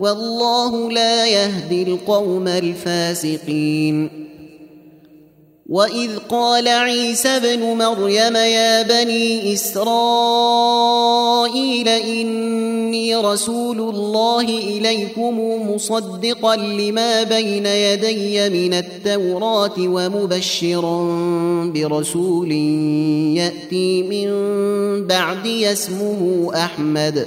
والله لا يهدي القوم الفاسقين. وإذ قال عيسى ابن مريم يا بني إسرائيل إني رسول الله إليكم مصدقا لما بين يدي من التوراة ومبشرا برسول يأتي من بعدي اسمه أحمد.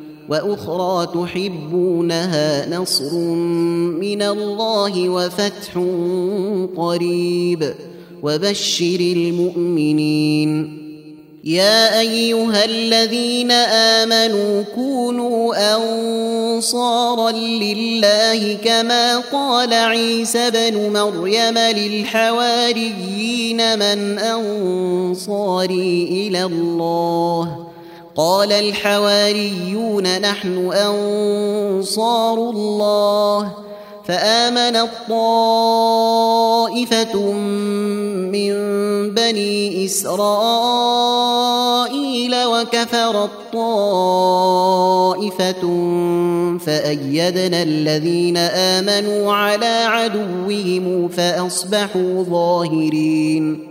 وأخرى تحبونها نصر من الله وفتح قريب. وبشر المؤمنين. يا أيها الذين آمنوا كونوا أنصارا لله كما قال عيسى بن مريم للحواريين من أنصاري إلى الله. قال الحواريون نحن أنصار الله فامنت طائفه من بني إسرائيل وكفرت طائفه فأيدنا الذين آمنوا على عدوهم فأصبحوا ظاهرين